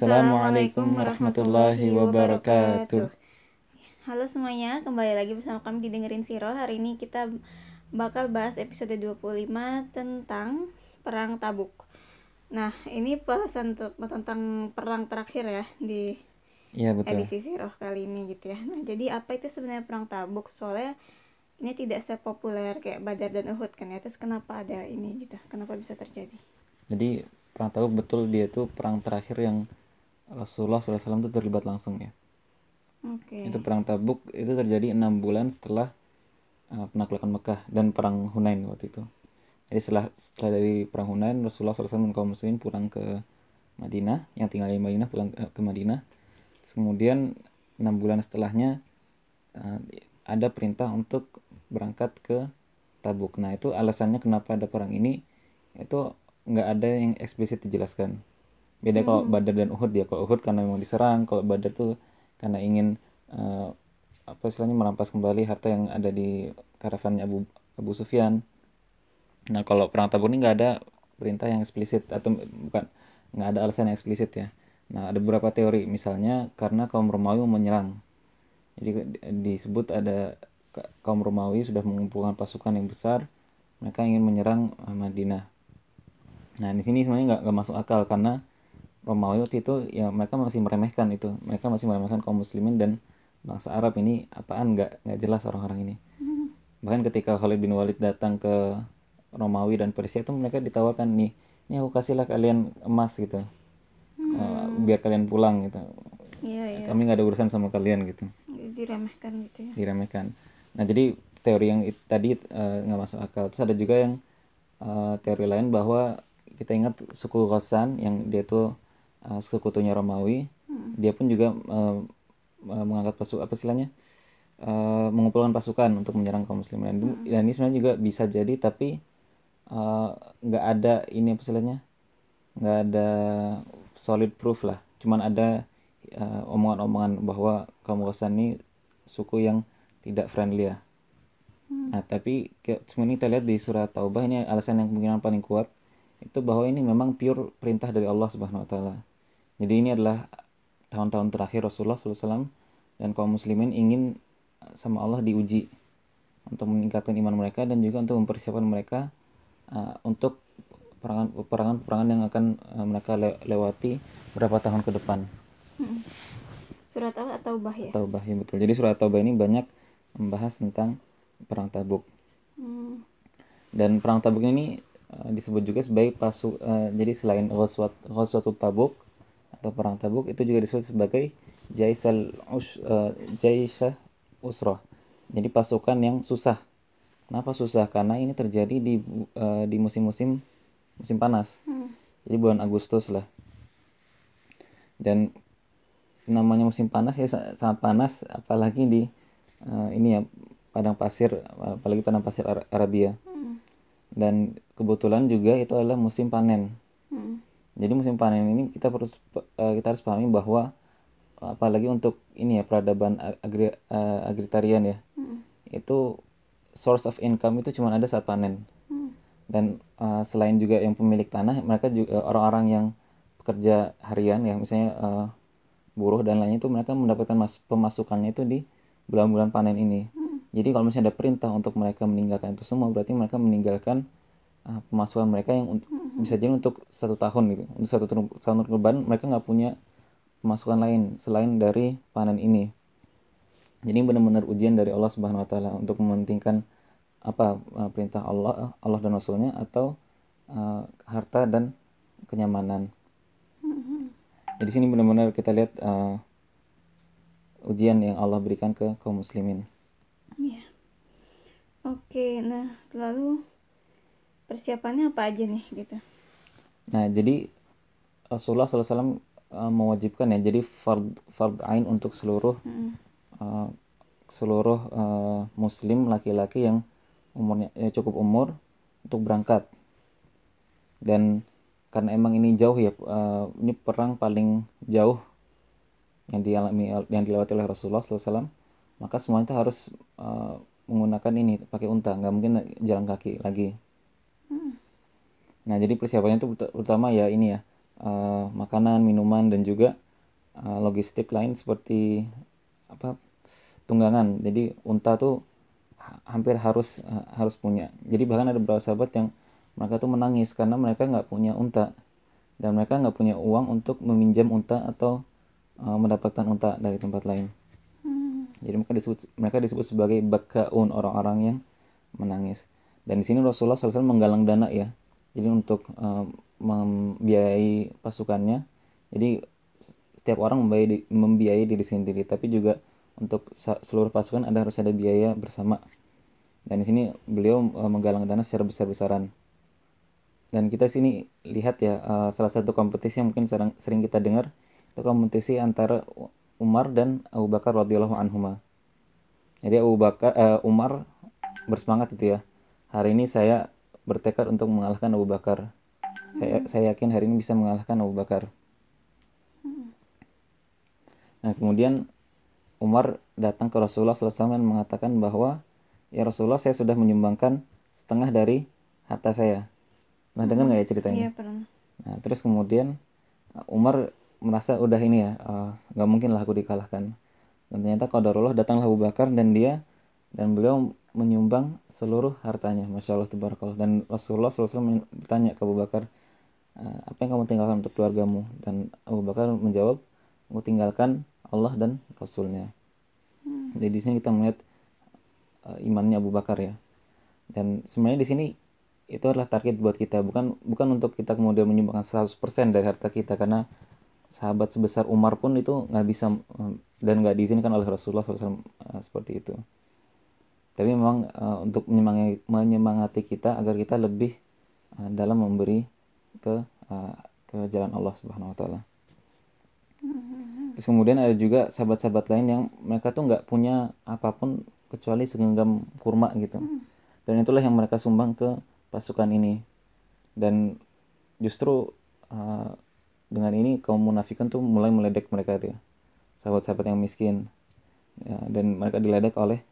Assalamualaikum warahmatullahi wabarakatuh. Halo semuanya, kembali lagi bersama kami di Dengerin Siro. Hari ini kita bakal bahas episode 25 tentang Perang Tabuk. Nah, ini bahasan tentang perang terakhir ya di Iya betul. edisi Siro kali ini gitu ya. Nah, jadi apa itu sebenarnya Perang Tabuk? Soalnya ini tidak sepopuler kayak Badar dan Uhud kan ya. Terus kenapa ada ini gitu? Kenapa bisa terjadi? Jadi perang Tabuk betul dia itu perang terakhir yang Rasulullah SAW itu terlibat langsung ya. Oke. Itu perang Tabuk itu terjadi enam bulan setelah uh, penaklukan Mekah dan perang Hunain waktu itu. Jadi setelah setelah dari perang Hunain Rasulullah SAW dan kaum muslimin pulang ke Madinah, yang tinggal di Madinah pulang ke, ke Madinah. Terus kemudian enam bulan setelahnya uh, ada perintah untuk berangkat ke Tabuk. Nah itu alasannya kenapa ada perang ini itu nggak ada yang eksplisit dijelaskan beda kalau Badar dan Uhud ya. Kalau Uhud karena memang diserang kalau Badar tuh karena ingin uh, apa istilahnya merampas kembali harta yang ada di karavannya Abu Abu Sufyan. Nah kalau perang Tabuk ini nggak ada perintah yang eksplisit atau bukan nggak ada alasan yang eksplisit ya. Nah ada beberapa teori. Misalnya karena kaum Romawi menyerang. Jadi disebut ada kaum Romawi sudah mengumpulkan pasukan yang besar mereka ingin menyerang Madinah. Nah di sini sebenarnya nggak masuk akal karena Romawi waktu itu ya mereka masih meremehkan itu. Mereka masih meremehkan kaum muslimin dan bangsa Arab ini apaan? Nggak nggak jelas orang-orang ini. Bahkan ketika Khalid bin Walid datang ke Romawi dan Persia itu mereka ditawarkan nih ini aku kasihlah kalian emas gitu. Uh, biar kalian pulang gitu. Iya, iya. kami nggak ada urusan sama kalian gitu. Diremehkan gitu ya. diremehkan. Nah jadi teori yang it- tadi uh, nggak masuk akal. Terus ada juga yang uh, teori lain bahwa kita ingat suku Ghassan yang dia tuh uh, sekutunya Romawi. Dia pun juga uh, uh, mengangkat pasukan apa istilahnya? Uh, mengumpulkan pasukan untuk menyerang kaum muslimin dan, dan ini sebenarnya juga bisa jadi tapi uh, nggak ada ini apa istilahnya? Nggak ada solid proof lah. Cuman ada uh, omongan-omongan bahwa kaum Ghassan ini suku yang tidak friendly ya. Nah, tapi sebenarnya kita lihat di surat Taubah ini alasan yang kemungkinan paling kuat. Itu bahwa ini memang pure perintah dari Allah Subhanahu wa taala. Jadi ini adalah tahun-tahun terakhir Rasulullah SAW dan kaum muslimin ingin sama Allah diuji untuk meningkatkan iman mereka dan juga untuk mempersiapkan mereka uh, untuk perangan perangan-perangan yang akan uh, mereka le- lewati beberapa tahun ke depan. Surat apa atau bah ya? Taubah ya betul. Jadi surat Taubah ini banyak membahas tentang perang Tabuk. Hmm. Dan perang Tabuk ini uh, disebut juga sebagai pasu uh, jadi selain Ghazwat Ghazwatul Tabuk atau perang Tabuk itu juga disebut sebagai Jaisal Us uh, Jaisah Usrah. Jadi pasukan yang susah. Kenapa susah? Karena ini terjadi di uh, di musim-musim musim panas. Hmm. Jadi bulan Agustus lah. Dan namanya musim panas ya sa- sangat panas apalagi di uh, ini ya padang pasir apalagi padang pasir Ar- Arabia Hmm. dan kebetulan juga itu adalah musim panen Hmm. Jadi musim panen ini kita harus eh, kita harus pahami bahwa apalagi untuk ini ya peradaban ag- agri, eh, agritarian ya Hmm. itu source of income itu cuma ada saat panen Hmm. dan eh, selain juga yang pemilik tanah mereka juga orang-orang yang pekerja harian ya misalnya eh, buruh dan lainnya itu mereka mendapatkan mas- pemasukannya itu di bulan-bulan panen ini jadi kalau misalnya ada perintah untuk mereka meninggalkan itu semua berarti mereka meninggalkan uh, pemasukan mereka yang untuk, bisa jadi untuk satu tahun gitu. Untuk satu tahun depan mereka nggak punya pemasukan lain selain dari panen ini. Jadi benar-benar ujian dari Allah Subhanahu Wa Taala untuk mementingkan apa uh, perintah Allah Allah dan Rasulnya atau uh, harta dan kenyamanan. Jadi sini benar-benar kita lihat uh, ujian yang Allah berikan ke kaum muslimin. Iya. Oke, nah lalu persiapannya apa aja nih gitu? Nah, jadi Rasulullah SAW uh, mewajibkan ya, jadi fard fard ain untuk seluruh Hmm. uh, seluruh uh, muslim laki-laki yang umurnya ya, cukup umur untuk berangkat. Dan karena emang ini jauh ya, uh, ini perang paling jauh yang dialami yang dilewati oleh Rasulullah SAW, maka semuanya harus uh, menggunakan ini pakai unta, nggak mungkin jalan kaki lagi. Hmm. Nah, jadi persiapannya itu ut- utama ya ini ya, uh, makanan, minuman dan juga uh, logistik lain seperti apa tunggangan. Jadi unta tuh hampir harus uh, harus punya. Jadi bahkan ada beberapa sahabat yang mereka tuh menangis karena mereka nggak punya unta dan mereka nggak punya uang untuk meminjam unta atau uh, mendapatkan unta dari tempat lain. Hmm. Jadi mereka disebut mereka disebut sebagai bakaun orang-orang yang menangis. Dan di sini Rasulullah SAW menggalang dana ya. Jadi untuk uh, membiayai pasukannya. Jadi setiap orang membiayai, membiayai diri sendiri, tapi juga untuk seluruh pasukan ada harus ada biaya bersama. Dan di sini beliau uh, menggalang dana secara besar-besaran. Dan kita sini lihat ya uh, salah satu kompetisi yang mungkin sering, sering kita dengar itu kompetisi antara Umar dan Abu Bakar radhiyallahu anhuma. Jadi Abu Bakar uh, Umar bersemangat itu ya. Hari ini saya bertekad untuk mengalahkan Abu Bakar. Saya saya yakin hari ini bisa mengalahkan Abu Bakar. Nah, kemudian Umar datang ke Rasulullah SAW dan mengatakan bahwa ya Rasulullah saya sudah menyumbangkan setengah dari harta saya. Nah, dengar nggak ya ceritanya? Iya, pernah. Nah, terus kemudian Umar merasa udah ini ya, eh, nggak uh, mungkin lah aku dikalahkan. Dan ternyata Qadarullah datanglah Abu Bakar dan dia dan beliau menyumbang seluruh hartanya. Masya Allah Tabarakallah. Dan Rasulullah SAW bertanya ke Abu Bakar eh, apa yang kamu tinggalkan untuk keluargamu? Dan Abu Bakar menjawab aku tinggalkan Allah dan Rasulnya. Hmm. jadi di sini kita melihat uh, imannya Abu Bakar ya. Dan sebenarnya di sini itu adalah target buat kita. Bukan bukan untuk kita kemudian menyumbangkan 100% dari harta kita. Karena sahabat sebesar Umar pun itu nggak bisa eh, dan nggak diizinkan oleh Rasulullah SAW seperti itu tapi memang uh, untuk menyemangati, kita agar kita lebih uh, dalam memberi ke uh, ke jalan Allah Subhanahu wa taala. Terus kemudian ada juga sahabat-sahabat lain yang mereka tuh nggak punya apa pun kecuali segenggam kurma gitu. Dan itulah yang mereka sumbang ke pasukan ini. Dan justru uh, dengan ini kaum munafikan tuh mulai meledek mereka tuh ya. Sahabat-sahabat yang miskin. Ya, dan mereka diledek oleh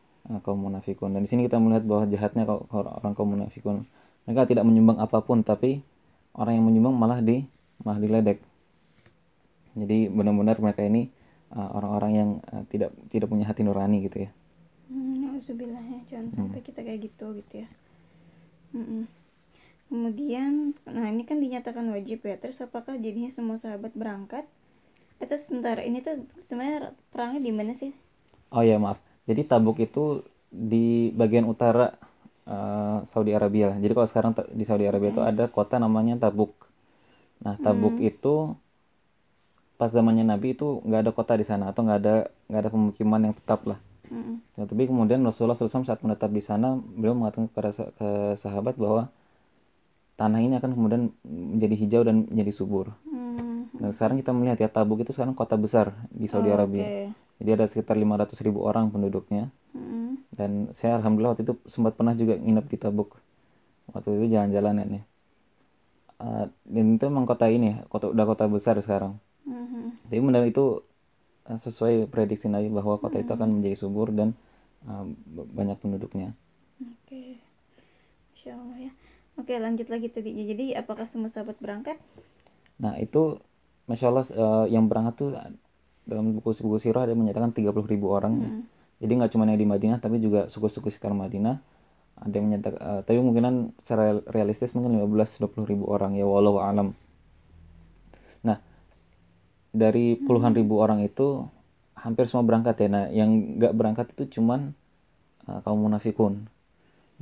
kaum munafikun. Dan di sini kita melihat bahwa jahatnya orang kaum munafikun. Mereka tidak menyumbang apa pun tapi orang yang menyumbang malah di malah diledek. Jadi benar-benar mereka ini uh, orang-orang uh, yang uh, tidak tidak punya hati nurani gitu ya. Hmm, ya. Jangan hmm. sampai kita kayak gitu gitu ya. Hmm. kemudian nah ini kan dinyatakan wajib ya. Terus apakah jadinya semua sahabat berangkat? Itu sebentar ini tuh sebenarnya perangnya di mana sih? Oh ya maaf jadi Tabuk itu di bagian utara uh, Saudi Arabia. Jadi kalau sekarang di Saudi Arabia itu ada kota namanya Tabuk. Nah Tabuk hmm. itu pas zamannya Nabi itu nggak ada kota di sana atau nggak ada nggak ada pemukiman yang tetap lah. Hmm. Nah, tapi kemudian Rasulullah SAW saat menetap di sana beliau mengatakan kepada ke sahabat bahwa tanah ini akan kemudian menjadi hijau dan menjadi subur. Hmm. Nah sekarang kita melihat ya Tabuk itu sekarang kota besar di Saudi oh, Arabia. Okay. Jadi ada sekitar 500 ribu orang penduduknya. Hmm. Dan saya alhamdulillah waktu itu sempat pernah juga nginep di Tabuk. Waktu itu jalan-jalan ya nih. Uh, dan itu memang kota ini, kota udah kota besar sekarang. Hmm. Jadi benar itu uh, sesuai prediksi Nabi bahwa kota hmm. itu akan menjadi subur dan uh, banyak penduduknya. Oke, okay. Insya Allah ya. Oke lanjut lagi tadi. Jadi apakah semua sahabat berangkat? Nah itu, masya Allah uh, yang berangkat tuh dalam buku-buku sirah ada menyatakan 30 ribu orang. Hmm. jadi nggak cuma yang di Madinah tapi juga suku-suku sekitar Madinah. Ada yang menyatakan uh, tapi mungkinan secara realistis mungkin 15-20 ribu orang. Ya walau alam. Nah dari puluhan hmm. ribu orang itu hampir semua berangkat ya. Nah yang nggak berangkat itu cuman uh, kaum munafikun.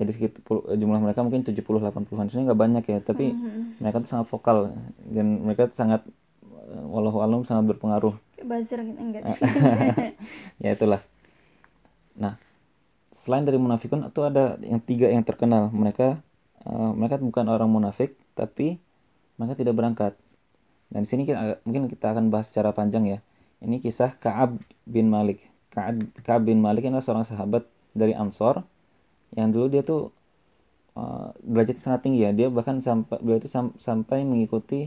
Jadi sekitar jumlah mereka mungkin 70 80-an sebenarnya nggak banyak ya tapi hmm. mereka tuh sangat vokal. Dan mereka sangat walau alam sangat berpengaruh buzzer gitu enggak. Ya itulah. Nah selain dari munafikun itu ada yang tiga yang terkenal. Mereka uh, mereka bukan orang munafik tapi mereka tidak berangkat. Dan di sini kita, mungkin kita akan bahas secara panjang ya. Ini kisah Kaab bin Malik. Kaab, Kaab bin Malik adalah seorang sahabat dari Ansor yang dulu dia tuh uh, derajat sangat tinggi ya. Dia bahkan sampai beliau itu sam, sampai mengikuti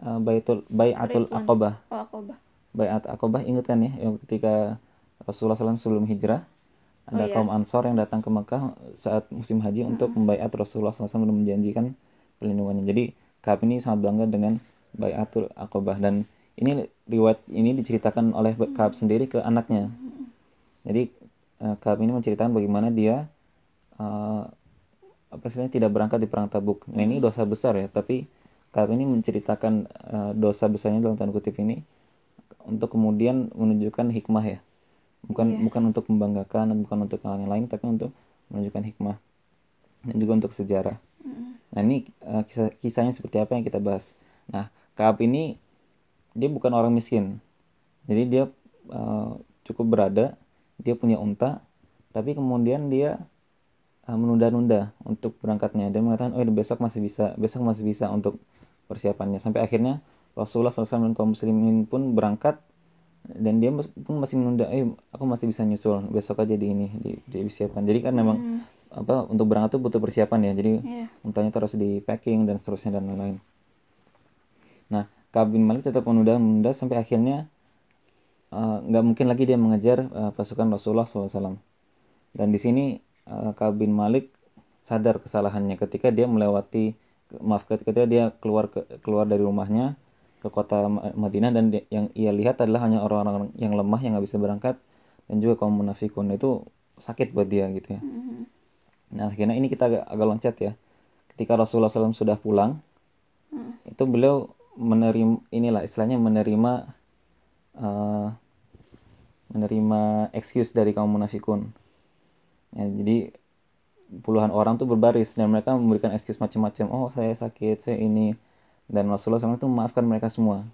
uh, Baitul Bayatul Aqabah. Oh, Aqabah. Bayat Aqabah ingat kan ya yang ketika Rasulullah SAW sebelum hijrah ada oh, iya. kaum Ansor yang datang ke Mekah saat musim haji -huh. untuk membayat Rasulullah SAW dan menjanjikan perlindungannya. Jadi Kaab ini sangat bangga dengan Bayatul Aqobah dan ini riwayat ini diceritakan oleh Kaab sendiri ke anaknya. Jadi uh, Kaab ini menceritakan bagaimana dia uh, apa sebenarnya tidak berangkat di perang Tabuk. Nah, ini dosa besar ya, tapi Kaab ini menceritakan uh, dosa besarnya dalam tanda kutip ini untuk kemudian menunjukkan hikmah ya. Bukan yeah. bukan untuk membanggakan dan bukan untuk hal yang lain, tapi untuk menunjukkan hikmah dan juga untuk sejarah. Nah ini uh, kisah kisahnya seperti apa yang kita bahas. Nah Kaab ini dia bukan orang miskin, jadi dia uh, cukup berada, dia punya unta, tapi kemudian dia uh, menunda-nunda untuk berangkatnya. Dia mengatakan, oh besok masih bisa, besok masih bisa untuk persiapannya. Sampai akhirnya Rasulullah SAW dan kaum muslimin pun berangkat dan dia pun masih menunda, eh aku masih bisa nyusul besok aja di ini di, disiapkan. Jadi kan memang hmm. apa untuk berangkat tuh butuh persiapan ya. Jadi yeah. untanya terus di packing dan seterusnya dan lain-lain. Nah Kabin Malik tetap menunda-menunda sampai akhirnya eh, nggak uh, mungkin lagi dia mengejar uh, pasukan Rasulullah SAW. Dan di sini uh, Kabin Malik sadar kesalahannya ketika dia melewati maaf ketika dia keluar ke, keluar dari rumahnya ke kota Madinah dan dia, yang ia lihat adalah hanya orang-orang yang lemah yang nggak bisa berangkat dan juga kaum munafikun itu sakit buat dia gitu ya. Mm-hmm. Nah akhirnya ini kita agak, agak loncat ya. Ketika Rasulullah SAW sudah pulang, mm. itu beliau menerima inilah istilahnya menerima uh, menerima excuse dari kaum munafikun. Ya, jadi puluhan orang tuh berbaris dan mereka memberikan excuse macam-macam. Oh saya sakit, saya ini dan Rasulullah SAW itu memaafkan mereka semua.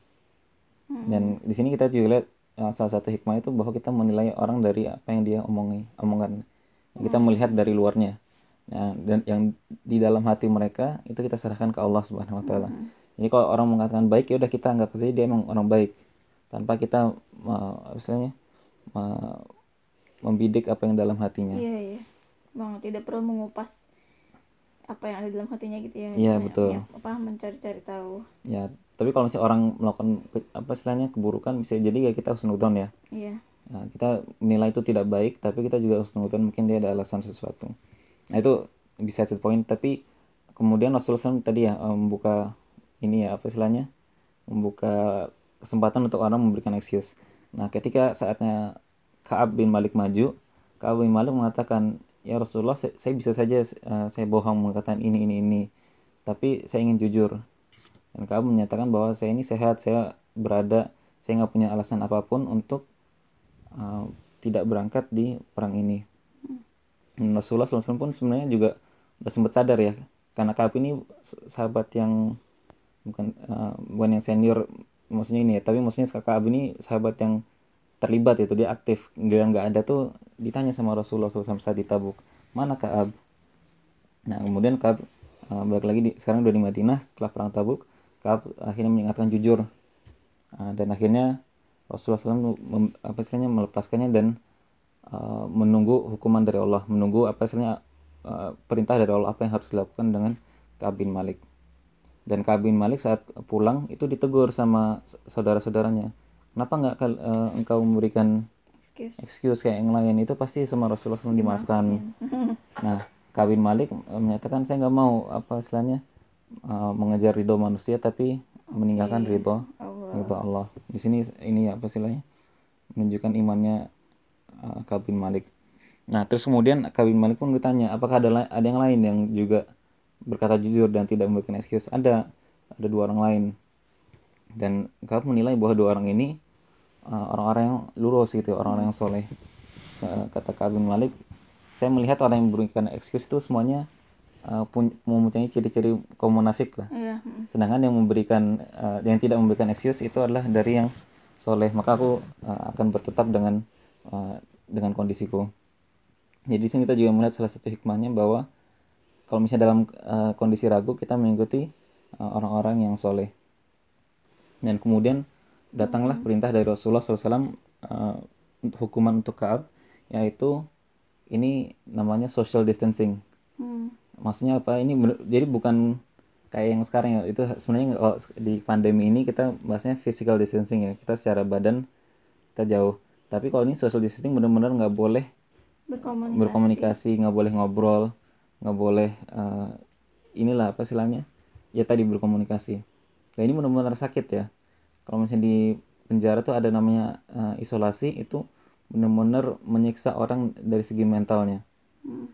Hmm. Dan di sini kita juga lihat uh, salah satu hikmah itu bahwa kita menilai orang dari apa yang dia omongi, omongan. Kita hmm. melihat dari luarnya. Ya, dan yang di dalam hati mereka itu kita serahkan ke Allah Subhanahu wa taala. Hmm jadi kalau orang mengatakan baik ya udah kita anggap saja dia emang orang baik tanpa kita uh, misalnya uh, membidik apa yang dalam hatinya iya iya bang tidak perlu mengupas apa yang ada dalam hatinya gitu ya iya betul. ya, apa mencari-cari tahu. Ya tapi kalau misalnya orang melakukan apa istilahnya keburukan bisa jadi ya kita harus nonton ya. Iya. Nah, kita menilai itu tidak baik tapi kita juga harus nonton mungkin dia ada alasan sesuatu. Nah itu bisa set point tapi kemudian Rasulullah SAW tadi ya membuka ini ya apa istilahnya membuka kesempatan untuk orang memberikan excuse. Nah, ketika saatnya Kaab bin Malik maju, Kaab bin Malik mengatakan, "Ya Rasulullah, saya, saya bisa saja uh, saya bohong mengatakan ini ini ini, tapi saya ingin jujur." Dan Kaab menyatakan bahwa saya ini sehat, saya berada, saya nggak punya alasan apa pun untuk uh, tidak berangkat di perang ini. Dan Rasulullah SAW pun sebenarnya juga sudah sempat sadar ya, karena Kaab ini sahabat yang bukan uh, bukan yang senior maksudnya ini ya tapi maksudnya kakak Abu ini sahabat yang terlibat itu dia aktif. Dia nggak ada tuh ditanya sama Rasulullah SAW saat di Tabuk mana Kaab? Nah kemudian Kaab uh, balik lagi di, sekarang udah di Madinah setelah perang Tabuk Kaab akhirnya mengingatkan jujur. Uh, dan akhirnya Rasulullah SAW mem, apa istilahnya melepaskannya dan uh, menunggu hukuman dari Allah menunggu apa istilahnya uh, perintah dari Allah apa yang harus dilakukan dengan Kaab bin Malik. Dan Kabin Malik saat pulang itu ditegur sama saudara-saudaranya kenapa nggak uh, engkau memberikan excuse. excuse kayak yang lain? Itu pasti sama Rasulullah SAW dimaafkan. Nah Kabin Malik eh, menyatakan saya nggak mau apa istilahnya uh, mengejar ridho manusia tapi meninggalkan iya. ridho ridho Allah. Di sini ini apa istilahnya menunjukkan imannya uh, Kabin Malik. Nah terus kemudian Kabin Malik pun bertanya apakah ada ada yang lain yang juga berkata jujur dan tidak memberikan excuse? Ada ada dua orang lain. Dan kau menilai bahwa dua orang ini orang-orang uh, yang lurus gitu orang-orang yang soleh. Uh, kata Kabin Malik saya melihat orang yang memberikan excuse itu semuanya uh, pun, mempunyai ciri-ciri kaum munafik lah. Iya. sedangkan yang memberikan uh, yang tidak memberikan excuse itu adalah dari yang soleh. Maka aku uh, akan bertetap dengan uh, dengan kondisiku. Jadi sini kita juga melihat salah satu hikmahnya bahwa kalau misalnya dalam uh, kondisi ragu kita mengikuti orang eh, orang-orang yang soleh. Dan kemudian datanglah hmm. perintah dari Rasulullah SAW uh, eh, hukuman untuk Kaab yaitu ini namanya social distancing. Hmm. maksudnya apa? Ini jadi bukan kayak yang sekarang ya. Itu sebenarnya kalau di pandemi ini kita bahasnya physical distancing ya. Kita secara badan kita jauh. Tapi kalau ini social distancing benar-benar nggak boleh berkomunikasi. nggak boleh ngobrol nggak boleh uh, inilah apa istilahnya? Ya tadi berkomunikasi. Nah ini benar-benar sakit ya kalau misalnya di penjara tuh ada namanya uh, isolasi itu benar-benar menyiksa orang dari segi mentalnya. Hmm.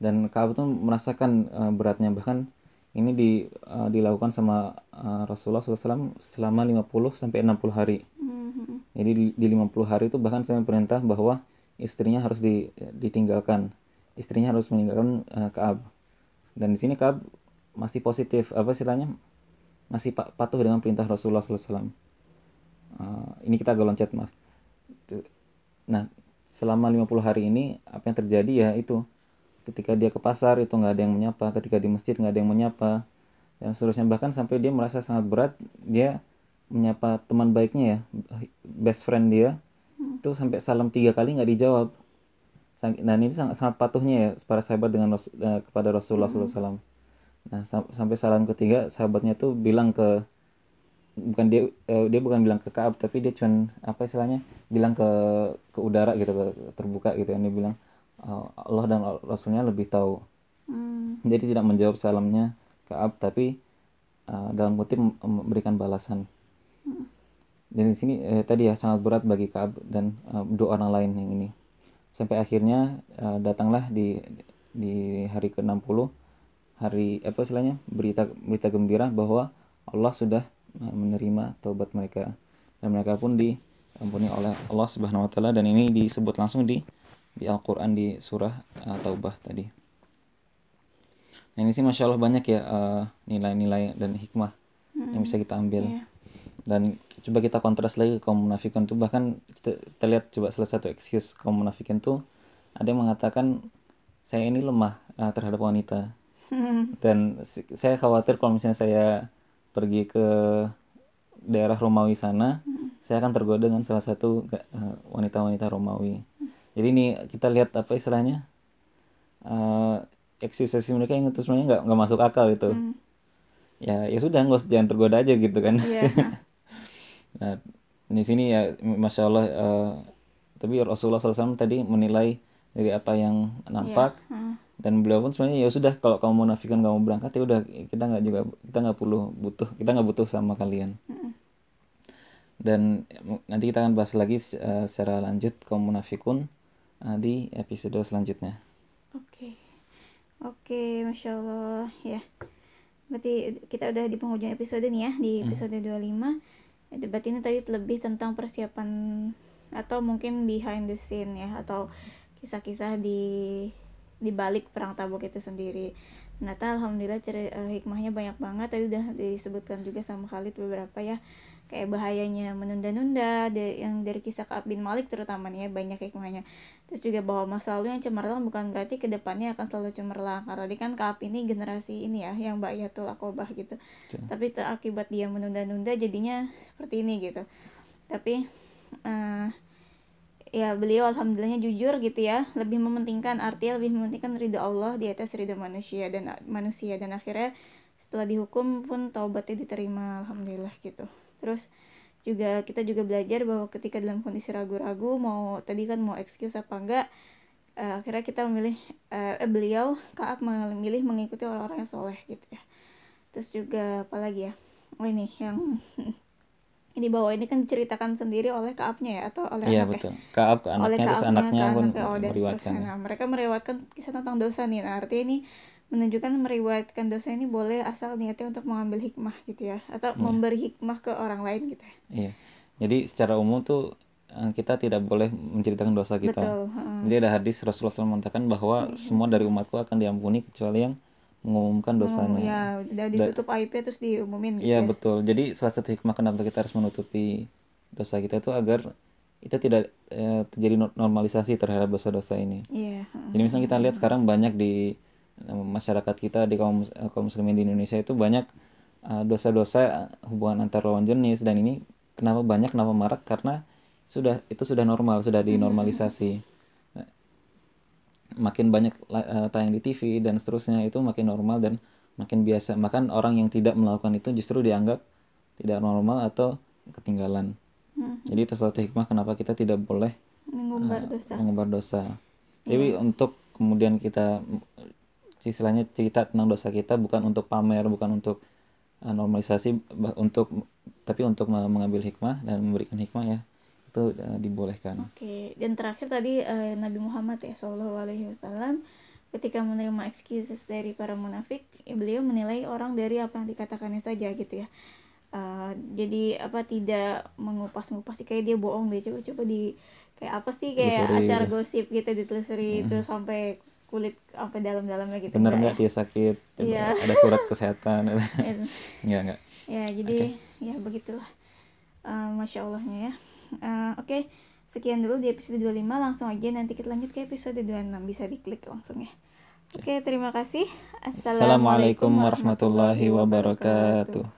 dan Kaab tuh merasakan uh, beratnya. Bahkan ini di, uh, dilakukan sama uh, Rasulullah SAW selama 50 sampai 60 hari. Hmm. jadi di, di 50 hari itu bahkan saya perintah bahwa istrinya harus di, ditinggalkan. Istrinya harus meninggalkan uh, Kaab. Dan di sini Kaab masih positif. Apa istilahnya masih pa- patuh dengan perintah Rasulullah SAW Uh, ini kita agak loncat maaf nah selama 50 hari ini apa yang terjadi ya itu ketika dia ke pasar itu nggak ada yang menyapa ketika di masjid nggak ada yang menyapa dan seterusnya. Bahkan sampai dia merasa sangat berat dia menyapa teman baiknya ya best friend dia itu sampai salam tiga kali nggak dijawab. Dan ini sangat, sangat patuhnya ya para sahabat dengan eh, kepada Rasulullah SAW nah sam- sampai salam ketiga sahabatnya tuh bilang ke bukan dia eh, dia bukan bilang ke Kaab tapi dia cuman apa istilahnya bilang ke ke udara gitu ke terbuka gitu yang dia bilang "Eh, Allah dan Rasulnya lebih tahu. Hmm. jadi tidak menjawab salamnya Kaab tapi eh, dalam kutip mem- memberikan balasan. Dan di sini eh, tadi ya sangat berat bagi Kaab dan eh, dua orang lain yang ini. Sampai akhirnya eh, datanglah di di hari ke-60 hari apa istilahnya berita berita gembira bahwa Allah sudah eh, menerima taubat mereka dan mereka pun diampuni oleh Allah Subhanahu wa taala dan ini disebut langsung di di Al-Qur'an di surah eh, Taubah tadi. Nah, ini sih masya Allah banyak ya eh, nilai-nilai dan hikmah yang bisa kita ambil Iya. dan coba kita kontras lagi ke kaum munafikin tuh bahkan kita, kita lihat coba salah satu excuse kaum munafikin tuh ada yang mengatakan saya ini lemah eh, terhadap wanita Hmm. dan saya khawatir kalau misalnya saya pergi ke daerah Romawi sana saya akan tergoda dengan salah satu eh, wanita-wanita Romawi jadi ini kita lihat apa istilahnya eh excuse mereka yang itu sebenarnya nggak nggak masuk akal itu Hmm. ya ya sudah nggak usah- jangan tergoda aja gitu kan Iya. Nah, di sini ya, masya Allah. eh, tapi Rasulullah SAW tadi menilai dari apa yang nampak Hmm. dan beliau pun sebenarnya ya sudah kalau kamu munafikan kamu berangkat ya udah kita nggak juga kita nggak perlu butuh kita nggak butuh sama kalian. Mm-mm. Dan nanti kita akan bahas lagi eh, secara lanjut kaum munafikun eh, di episode selanjutnya. Oke. Oke, Masya Allah ya. Berarti kita udah di penghujung episode nih ya, di episode 25. Itu Berarti ini tadi lebih tentang persiapan atau mungkin behind the scene ya atau kisah-kisah di di balik perang Tabuk itu sendiri. Ternyata alhamdulillah ceri- eh, hikmahnya banyak banget. Tadi udah disebutkan juga sama Khalid beberapa ya. Kayak bahayanya menunda-nunda yang dari kisah Ka'ab bin Malik terutama nih ya banyak hikmahnya. Terus juga bahwa masa lalu yang cemerlang bukan berarti ke depannya akan selalu cemerlang. Karena tadi kan Kaab ini generasi ini ya yang Bayatul Akobah gitu. Betul. tapi akibat dia menunda-nunda jadinya seperti ini gitu. Tapi eh, ya beliau alhamdulillahnya jujur gitu ya. Lebih mementingkan artinya lebih mementingkan ridho Allah di atas ridho manusia dan manusia. Dan akhirnya setelah dihukum pun taubatnya diterima alhamdulillah gitu. Terus juga kita juga belajar bahwa ketika dalam kondisi ragu-ragu mau tadi kan mau excuse apa enggak eh, akhirnya kita memilih eh, eh, beliau Kaab memilih mengikuti orang-orang yang soleh gitu ya. Terus juga apalagi ya? Oh ini yang ini bahwa ini kan diceritakan sendiri oleh Kaabnya ya atau oleh Iya anaknya betul. Kaab ke oleh anaknya terus Kaabnya anaknya pun anaknya oh, meriwayatkan. Nah, mereka meriwayatkan kisah tentang dosa nih. Nah, artinya ini menunjukkan meriwayatkan dosa ini boleh asal niatnya untuk mengambil hikmah gitu ya atau Iya. memberi hikmah ke orang lain gitu ya. Iya. Jadi secara umum tuh eh, kita tidak boleh menceritakan dosa kita. Betul. heeh. Jadi ada hadis Rasulullah SAW mengatakan bahwa semua dari umatku akan diampuni kecuali yang mengumumkan dosanya. Ngomong, ya, udah ditutup aibnya terus diumumin gitu Iya ya. betul. Jadi salah satu hikmah kenapa kita harus menutupi dosa kita itu agar itu tidak eh, terjadi no- normalisasi terhadap dosa-dosa ini. Iya. Jadi misalnya kita lihat sekarang banyak di eh, masyarakat kita di kaum eh, kaum muslimin di Indonesia itu banyak eh, dosa-dosa eh, hubungan antar lawan jenis dan ini kenapa banyak kenapa marak karena sudah itu sudah normal sudah dinormalisasi. Nah, Makin banyak eh, tayang di TV dan seterusnya itu makin normal dan makin biasa. Bahkan orang yang tidak melakukan itu justru dianggap tidak normal atau ketinggalan. Hmm. Jadi itu satu hikmah kenapa kita tidak boleh Mengumbar eh, dosa. mengumbar dosa. Jadi untuk kemudian kita istilahnya cerita tentang dosa kita bukan untuk pamer, bukan untuk uh, normalisasi untuk tapi untuk me- mengambil hikmah dan memberikan hikmah ya itu uh, dibolehkan Oke, dan terakhir tadi eh, Nabi Muhammad ya Shallallahu Alaihi Wasallam ketika menerima excuses dari para munafik, beliau menilai orang dari apa yang dikatakannya saja gitu ya. Eh, jadi apa tidak mengupas-ngupas kayak dia bohong deh coba-coba di kayak apa sih kayak Telusuri. acara gosip gitu ditelusuri itu sampai kulit apa dalam-dalamnya gitu bener nggak dia sakit Coba Iya. ada surat kesehatan ya? nggak nggak ya jadi ya begitulah Eh, masya allahnya ya Eh, oke sekian dulu di episode 25 langsung aja nanti kita lanjut ke episode 26 bisa diklik langsung ya. Oke terima kasih. Assalamualaikum warahmatullahi wabarakatuh